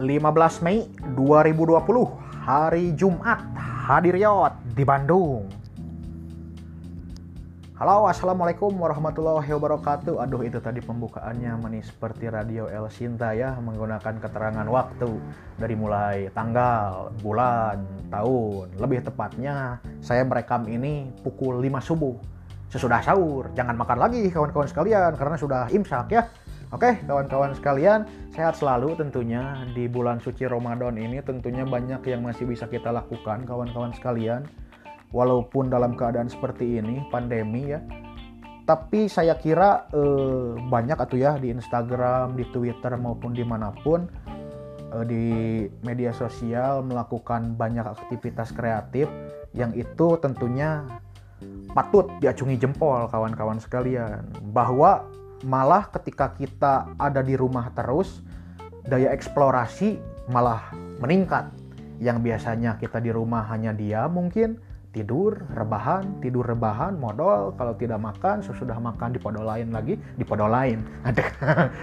15 Mei 2020 hari Jumat hadir yot di Bandung. Halo assalamualaikum warahmatullahi wabarakatuh. Aduh itu tadi pembukaannya manis seperti radio El Sinta ya Menggunakan keterangan waktu Dari mulai tanggal, bulan, tahun. Lebih tepatnya saya merekam ini pukul 5 subuh. Sesudah sahur Jangan makan lagi kawan-kawan sekalian Karena sudah imsak ya Oke, kawan-kawan sekalian, sehat selalu tentunya di bulan suci Ramadan ini tentunya banyak yang masih bisa kita lakukan kawan-kawan sekalian. Walaupun dalam keadaan seperti ini, pandemi ya. Tapi saya kira eh, banyak atau ya di Instagram, di Twitter maupun di mana pun eh, di media sosial melakukan banyak aktivitas kreatif yang itu tentunya patut diacungi jempol kawan-kawan sekalian bahwa malah ketika kita ada di rumah terus daya eksplorasi malah meningkat. Yang biasanya kita di rumah hanya dia mungkin tidur rebahan tidur rebahan modal. Kalau tidak makan sesudah makan di podol lain lagi di podol lain. Ada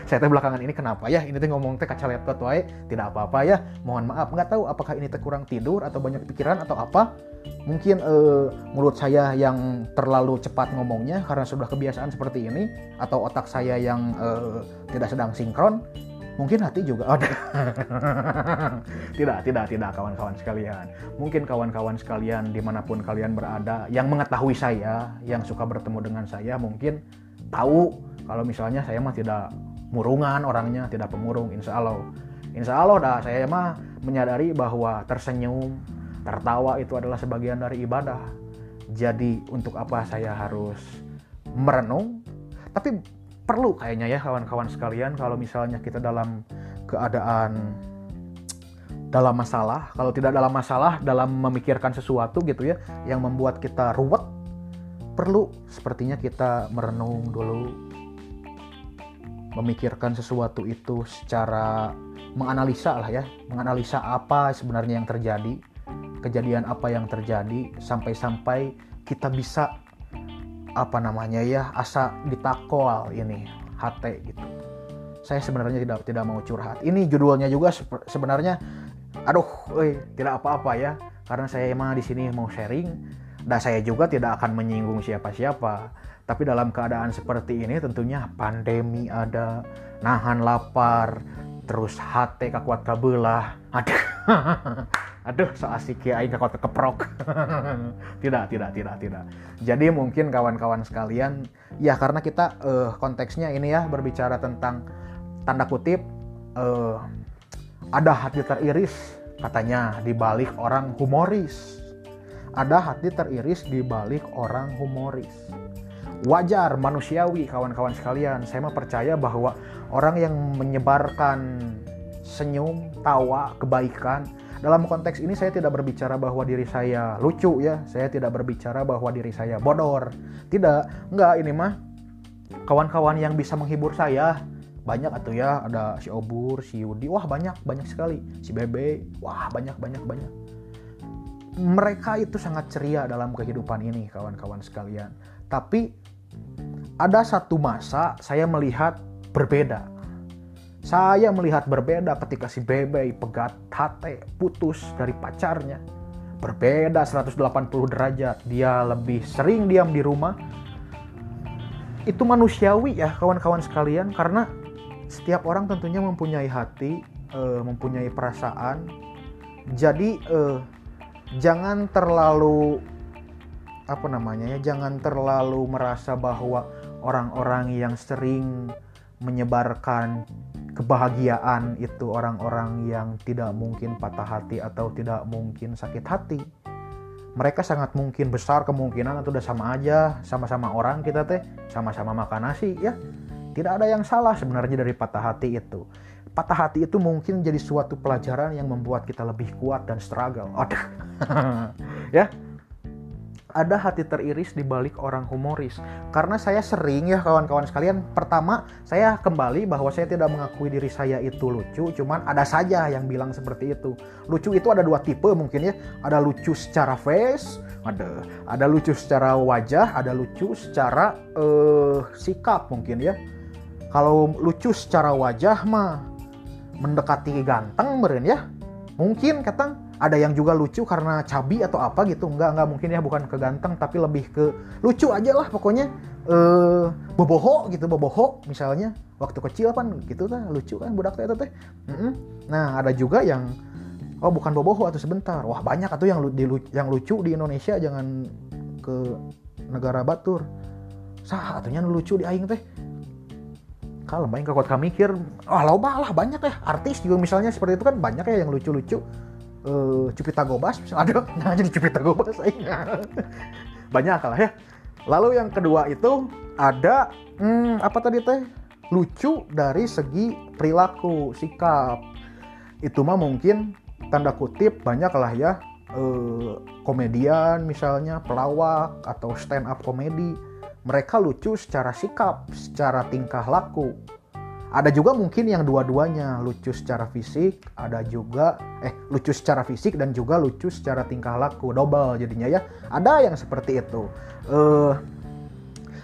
saya teh belakangan ini kenapa ya? Ini teh ngomong teh kaca laptop wae. Tidak apa-apa ya. Mohon maaf. Nggak tahu apakah ini teh kurang tidur atau banyak pikiran atau apa. Mungkin uh, mulut saya yang terlalu cepat ngomongnya karena sudah kebiasaan seperti ini atau otak saya yang uh, tidak sedang sinkron mungkin hati juga. Ada tidak tidak tidak kawan-kawan sekalian. Mungkin kawan-kawan sekalian di mana pun kalian berada yang mengetahui saya yang suka bertemu dengan saya mungkin tahu kalau misalnya saya mah tidak murungan orangnya tidak pemurung. Insya Allah. Insya Allah dah saya mah menyadari bahwa tersenyum tertawa itu adalah sebagian dari ibadah. Jadi untuk apa saya harus merenung? Tapi perlu kayaknya ya kawan-kawan sekalian kalau misalnya kita dalam keadaan dalam masalah, kalau tidak dalam masalah dalam memikirkan sesuatu gitu ya yang membuat kita ruwet perlu sepertinya kita merenung dulu memikirkan sesuatu itu secara menganalisa lah ya, menganalisa apa sebenarnya yang terjadi, kejadian apa yang terjadi sampai-sampai kita bisa apa namanya ya asa ditakol ini HT gitu. Saya sebenarnya tidak tidak mau curhat. Ini judulnya juga sebenarnya aduh eh, tidak apa-apa ya. Karena saya emang di sini mau sharing dan saya juga tidak akan menyinggung siapa-siapa. Tapi dalam keadaan seperti ini tentunya pandemi ada nahan lapar terus hati kakuat kabelah. Aduh aduh so asik ya aing kau keprok tidak tidak tidak tidak. Jadi mungkin kawan-kawan sekalian ya karena kita uh, konteksnya ini ya berbicara tentang tanda kutip uh, ada hati teriris katanya di balik orang humoris. Ada hati teriris di balik orang humoris. Wajar manusiawi kawan-kawan sekalian. Saya mah percaya bahwa orang yang menyebarkan senyum tawa kebaikan dalam konteks ini saya tidak berbicara bahwa diri saya lucu ya, saya tidak berbicara bahwa diri saya bodor. Tidak, enggak ini mah kawan-kawan yang bisa menghibur saya. Banyak atau ya. Ada si Obur, si Yudi, wah banyak. Banyak sekali, si Bebe, wah banyak banyak banyak. Mereka itu sangat ceria dalam kehidupan ini kawan-kawan sekalian. Tapi ada satu masa saya melihat berbeda saya melihat berbeda ketika si Bebe pegat hati putus dari pacarnya. Berbeda 180 derajat. Dia lebih sering diam di rumah. Itu manusiawi ya kawan-kawan sekalian karena setiap orang tentunya mempunyai hati, uh, mempunyai perasaan. Jadi uh, jangan terlalu apa namanya ya, jangan terlalu merasa bahwa orang-orang yang sering menyebarkan kebahagiaan itu orang-orang yang tidak mungkin patah hati atau tidak mungkin sakit hati. Mereka sangat mungkin besar kemungkinan atau udah sama aja, sama-sama orang kita teh, sama-sama makan nasi ya. Tidak ada yang salah sebenarnya dari patah hati itu. Patah hati itu mungkin jadi suatu pelajaran yang membuat kita lebih kuat dan struggle. Aduh. ya, ada hati teriris di balik orang humoris. Karena saya sering ya kawan-kawan sekalian, pertama saya kembali bahwa saya tidak mengakui diri saya itu lucu, cuman ada saja yang bilang seperti itu. Lucu itu ada dua tipe mungkin ya, ada lucu secara face, ada ada lucu secara wajah, ada lucu secara uh, sikap mungkin ya. Kalau lucu secara wajah mah mendekati ganteng meren ya mungkin katang ada yang juga lucu karena cabi atau apa gitu. Enggak enggak mungkin ya bukan ke ganteng tapi lebih ke lucu aja lah pokoknya. Eh boboho gitu boboho misalnya. Waktu kecil kan gitu kan lucu kan budak teh teh nah ada juga yang oh bukan boboho atau sebentar. Wah banyak atau yang yang lucu di Indonesia jangan ke negara batur. Sah atunya lucu di aing teh. Kalau main kekuat kami mikir. Oh, loba lah banyak ya. Artis juga misalnya seperti itu kan banyak ya yang lucu-lucu uh, Cupita Gobas. Ada nah jadi Cupita Gobas banyak lah ya. Lalu yang kedua itu ada hmm, apa tadi teh? Lucu dari segi perilaku sikap. Itu mah mungkin tanda kutip banyak lah ya. Eh, komedian misalnya pelawak atau stand up komedi. Mereka lucu secara sikap, secara tingkah laku. Ada juga mungkin yang dua-duanya lucu secara fisik, ada juga eh lucu secara fisik dan juga lucu secara tingkah laku, double jadinya ya. Ada yang seperti itu. Uh,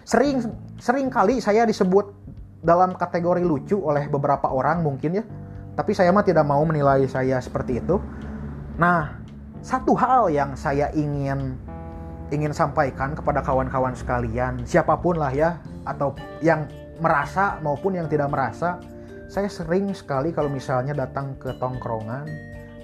sering sering kali saya disebut dalam kategori lucu oleh beberapa orang mungkin ya. Tapi saya mah tidak mau menilai saya seperti itu. Nah, satu hal yang saya ingin ingin sampaikan kepada kawan-kawan sekalian, siapa pun lah ya, atau yang merasa maupun yang tidak merasa, saya sering sekali kalau misalnya datang ke tongkrongan,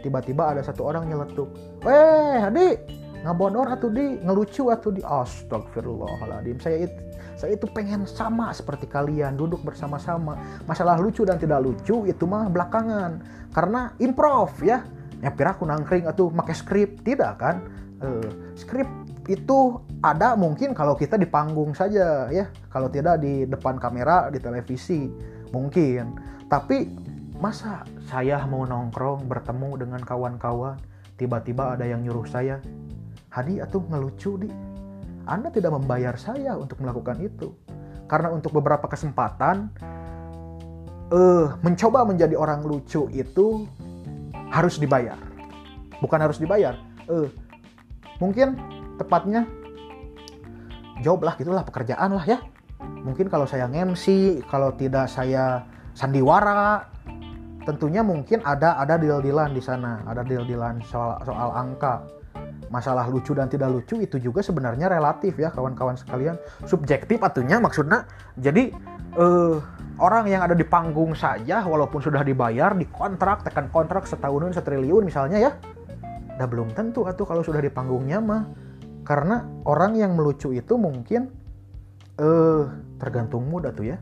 tiba-tiba ada satu orang nyeletuk, weh adik, ngabodor atau di ngelucu atau di. Astagfirullahaladzim saya itu saya itu pengen sama seperti kalian duduk bersama-sama. Masalah lucu dan tidak lucu itu mah belakangan. Karena improv ya. Nyapir aku nangkring atau pakai skrip. Tidak kan? Uh, skrip itu ada mungkin kalau kita di panggung saja ya. Kalau tidak di depan kamera di televisi mungkin. Tapi masa saya mau nongkrong bertemu dengan kawan-kawan tiba-tiba ada yang nyuruh saya Hadi atau ngelucu di. Anda tidak membayar saya untuk melakukan itu. Karena untuk beberapa kesempatan eh mencoba menjadi orang lucu itu harus dibayar. Bukan harus dibayar eh mungkin tepatnya job lah gitulah pekerjaan lah ya mungkin kalau saya MC kalau tidak saya sandiwara tentunya mungkin ada ada deal-dealan di sana ada deal-dealan soal soal angka masalah lucu dan tidak lucu itu juga sebenarnya relatif ya kawan-kawan sekalian subjektif atunya maksudnya jadi eh, orang yang ada di panggung saja walaupun sudah dibayar di kontrak tekan kontrak setahunan setriliun misalnya ya udah belum tentu atau kalau sudah di panggungnya mah karena orang yang melucu itu mungkin eh tergantung mood tuh ya.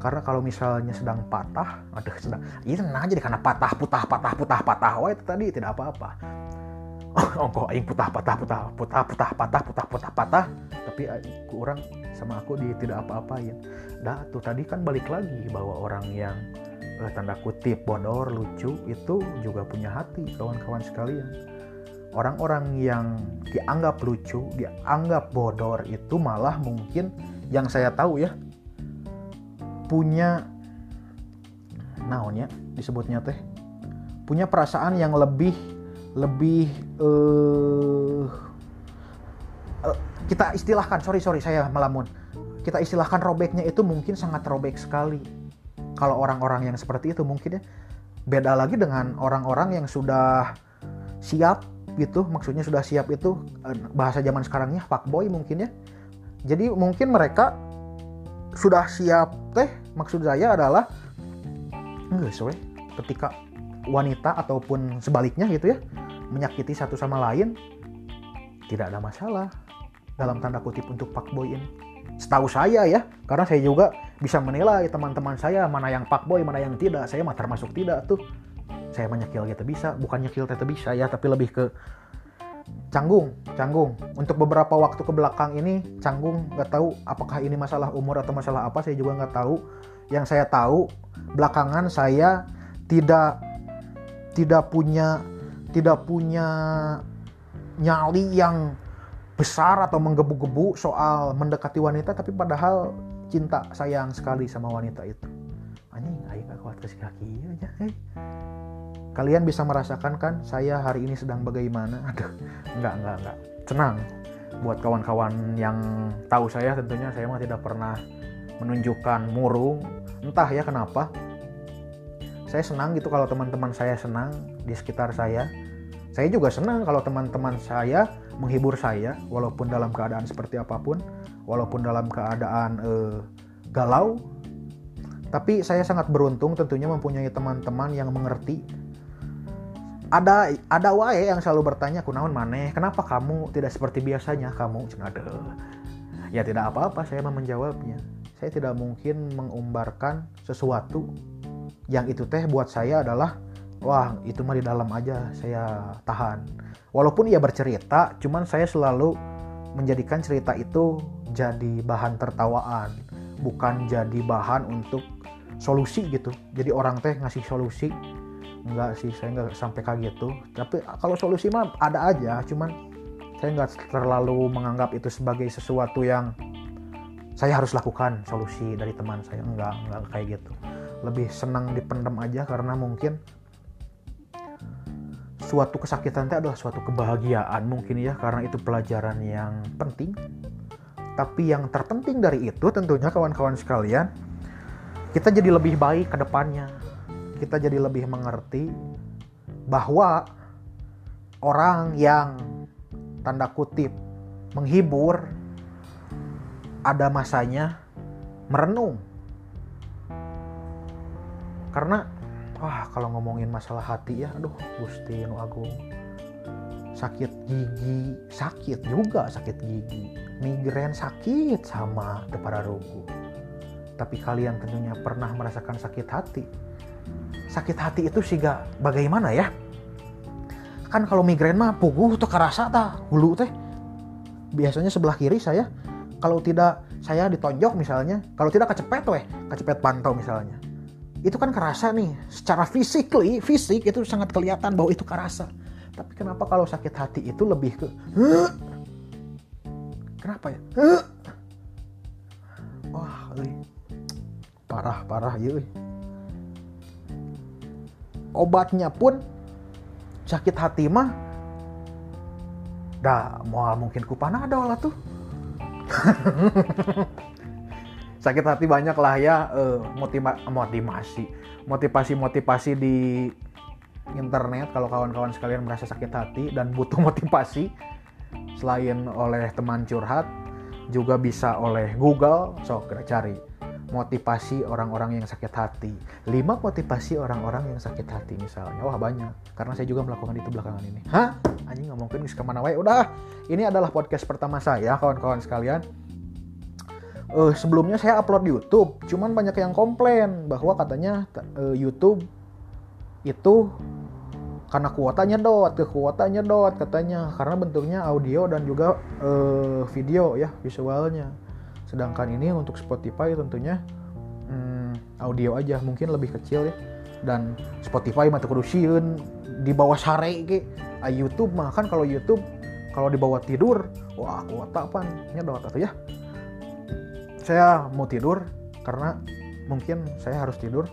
Karena kalau misalnya sedang patah ada sedang iya, nah jadi karena patah putah patah putah patah. Wah itu tadi tidak apa-apa. Oh kok aing putah patah putah putah putah patah putah putah patah. Tapi kurang sama aku di tidak apa-apain. Dah tuh tadi kan balik lagi bahwa orang yang eh, tanda kutip bodor lucu itu juga punya hati kawan-kawan sekalian orang-orang yang dianggap lucu, dianggap bodor itu malah mungkin yang saya tahu ya punya naonnya disebutnya teh punya perasaan yang lebih lebih uh, uh, kita istilahkan sorry sorry saya melamun. Kita istilahkan robeknya itu mungkin sangat robek sekali. Kalau orang-orang yang seperti itu mungkin ya. Beda lagi dengan orang-orang yang sudah siap gitu maksudnya sudah siap itu eh, bahasa zaman sekarangnya fuckboy mungkin ya. Jadi mungkin mereka sudah siap teh maksud saya adalah enggak sorry ketika wanita ataupun sebaliknya gitu ya menyakiti satu sama lain tidak ada masalah dalam tanda kutip untuk fuckboy ini. Setahu saya ya karena saya juga bisa menilai teman-teman saya mana yang fuckboy mana yang tidak. Saya mah termasuk tidak tuh saya menyekil gitu. Bisa bukan nyekil tete bisa ya tapi lebih ke canggung canggung. Untuk beberapa waktu ke belakang ini canggung nggak tahu apakah ini masalah umur atau masalah apa saya juga nggak tahu. Yang saya tahu belakangan saya tidak tidak punya tidak punya nyali yang besar atau menggebu-gebu soal mendekati wanita tapi padahal cinta sayang sekali sama wanita itu. Anjing ayo kuat kasih kaki aja hey kalian bisa merasakan kan saya hari ini sedang bagaimana? Aduh enggak enggak enggak. Tenang buat kawan-kawan yang tahu saya tentunya saya mah tidak pernah menunjukkan murung. Entah ya kenapa. Saya senang gitu kalau teman-teman saya senang di sekitar saya. Saya juga senang kalau teman-teman saya menghibur saya walaupun dalam keadaan seperti apa pun walaupun dalam keadaan uh, galau. Tapi saya sangat beruntung tentunya mempunyai teman-teman yang mengerti ada ada wae yang selalu bertanya kunaon maneh? Kenapa kamu tidak seperti biasanya? Kamu cenade ya tidak apa-apa saya mau menjawabnya. Saya tidak mungkin mengumbarkan sesuatu yang itu teh buat saya adalah wah itu mah di dalam aja saya tahan. Walaupun ia bercerita cuman saya selalu menjadikan cerita itu jadi bahan tertawaan bukan jadi bahan untuk solusi gitu. Jadi orang teh ngasih solusi enggak sih saya nggak sampai kayak gitu tapi kalau solusi mah ada aja cuman saya nggak terlalu menganggap itu sebagai sesuatu yang saya harus lakukan solusi dari teman saya. Enggak enggak kayak gitu. Lebih senang dipendam aja karena mungkin suatu kesakitan itu adalah suatu kebahagiaan mungkin ya karena itu pelajaran yang penting. Tapi yang terpenting dari itu tentunya kawan-kawan sekalian kita jadi lebih baik ke depannya. Kita jadi lebih mengerti bahwa orang yang tanda kutip menghibur ada masanya merenung. Karena wah kalau ngomongin masalah hati ya aduh Gusti nu Agung sakit gigi sakit juga sakit gigi migrain sakit sama depan rugu tapi kalian tentunya pernah merasakan sakit hati. Sakit hati itu sih gak bagaimana ya? Kan kalau migrain mah puguh tuh kerasa ta, hulu teh. Biasanya sebelah kiri saya, kalau tidak saya ditonjok misalnya, kalau tidak kecepet weh, kecepet pantau misalnya. Itu kan kerasa nih, secara fisik, fisik itu sangat kelihatan bahwa itu kerasa. Tapi kenapa kalau sakit hati itu lebih ke, kenapa ya? Huh? Wah, parah parah ya obatnya pun sakit hati mah dah mau mungkin ku panadol lah tuh. Sakit hati banyak lah ya uh, motiva motivasi motivasi motivasi di internet. Kalau kawan-kawan sekalian merasa sakit hati dan butuh motivasi selain oleh teman curhat juga bisa oleh Google. So kita cari motivasi orang-orang yang sakit hati. Lima motivasi orang-orang yang sakit hati misalnya. Wah banyak. Karena saya juga melakukan itu belakangan ini. Hah? Anjing mungkin ke mana wae. Udah. Ini adalah podcast pertama saya kawan-kawan sekalian. Uh, sebelumnya saya upload di YouTube. Cuman banyak yang komplain bahwa katanya uh, YouTube itu karena kuotanya dot ke kuotanya dot katanya karena bentuknya audio dan juga uh, video ya visualnya sedangkan ini untuk Spotify tentunya hmm, audio aja mungkin lebih kecil ya. Dan Spotify mah kudu di bawah sare ke ah, YouTube mah kan kalau YouTube kalau dibawa tidur wah kuota apa nyedot atau ya. Saya mau tidur karena mungkin saya harus tidur.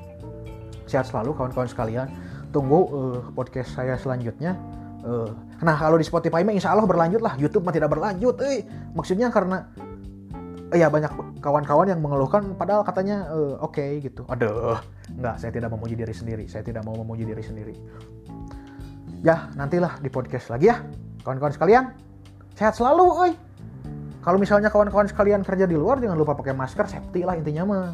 Sehat selalu kawan-kawan sekalian. Tunggu uh, podcast saya selanjutnya. Uh, nah kalau di Spotify mah insya Allah berlanjut lah. YouTube mah tidak berlanjut eh. Maksudnya karena ya banyak kawan-kawan yang mengeluhkan padahal katanya uh, oke okay, gitu. Aduh, nggak, saya tidak memuji diri sendiri. Saya tidak mau memuji diri sendiri. Ya, nantilah di podcast lagi ya. Kawan-kawan sekalian, sehat selalu, oi. Kalau misalnya kawan-kawan sekalian kerja di luar jangan lupa pakai masker, safety lah intinya mah.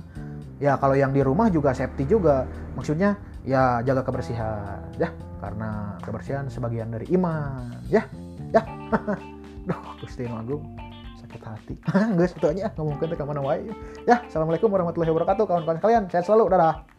Ya, kalau yang di rumah juga safety juga. Maksudnya ya jaga kebersihan, ya. Karena kebersihan sebagian dari iman, ya. Ya. Duh, Gusti Agung sakit hati. Satu aja. Ngomong ke mana wae ya assalamualaikum warahmatullahi wabarakatuh. Kawan-kawan kalian sehat selalu. Dadah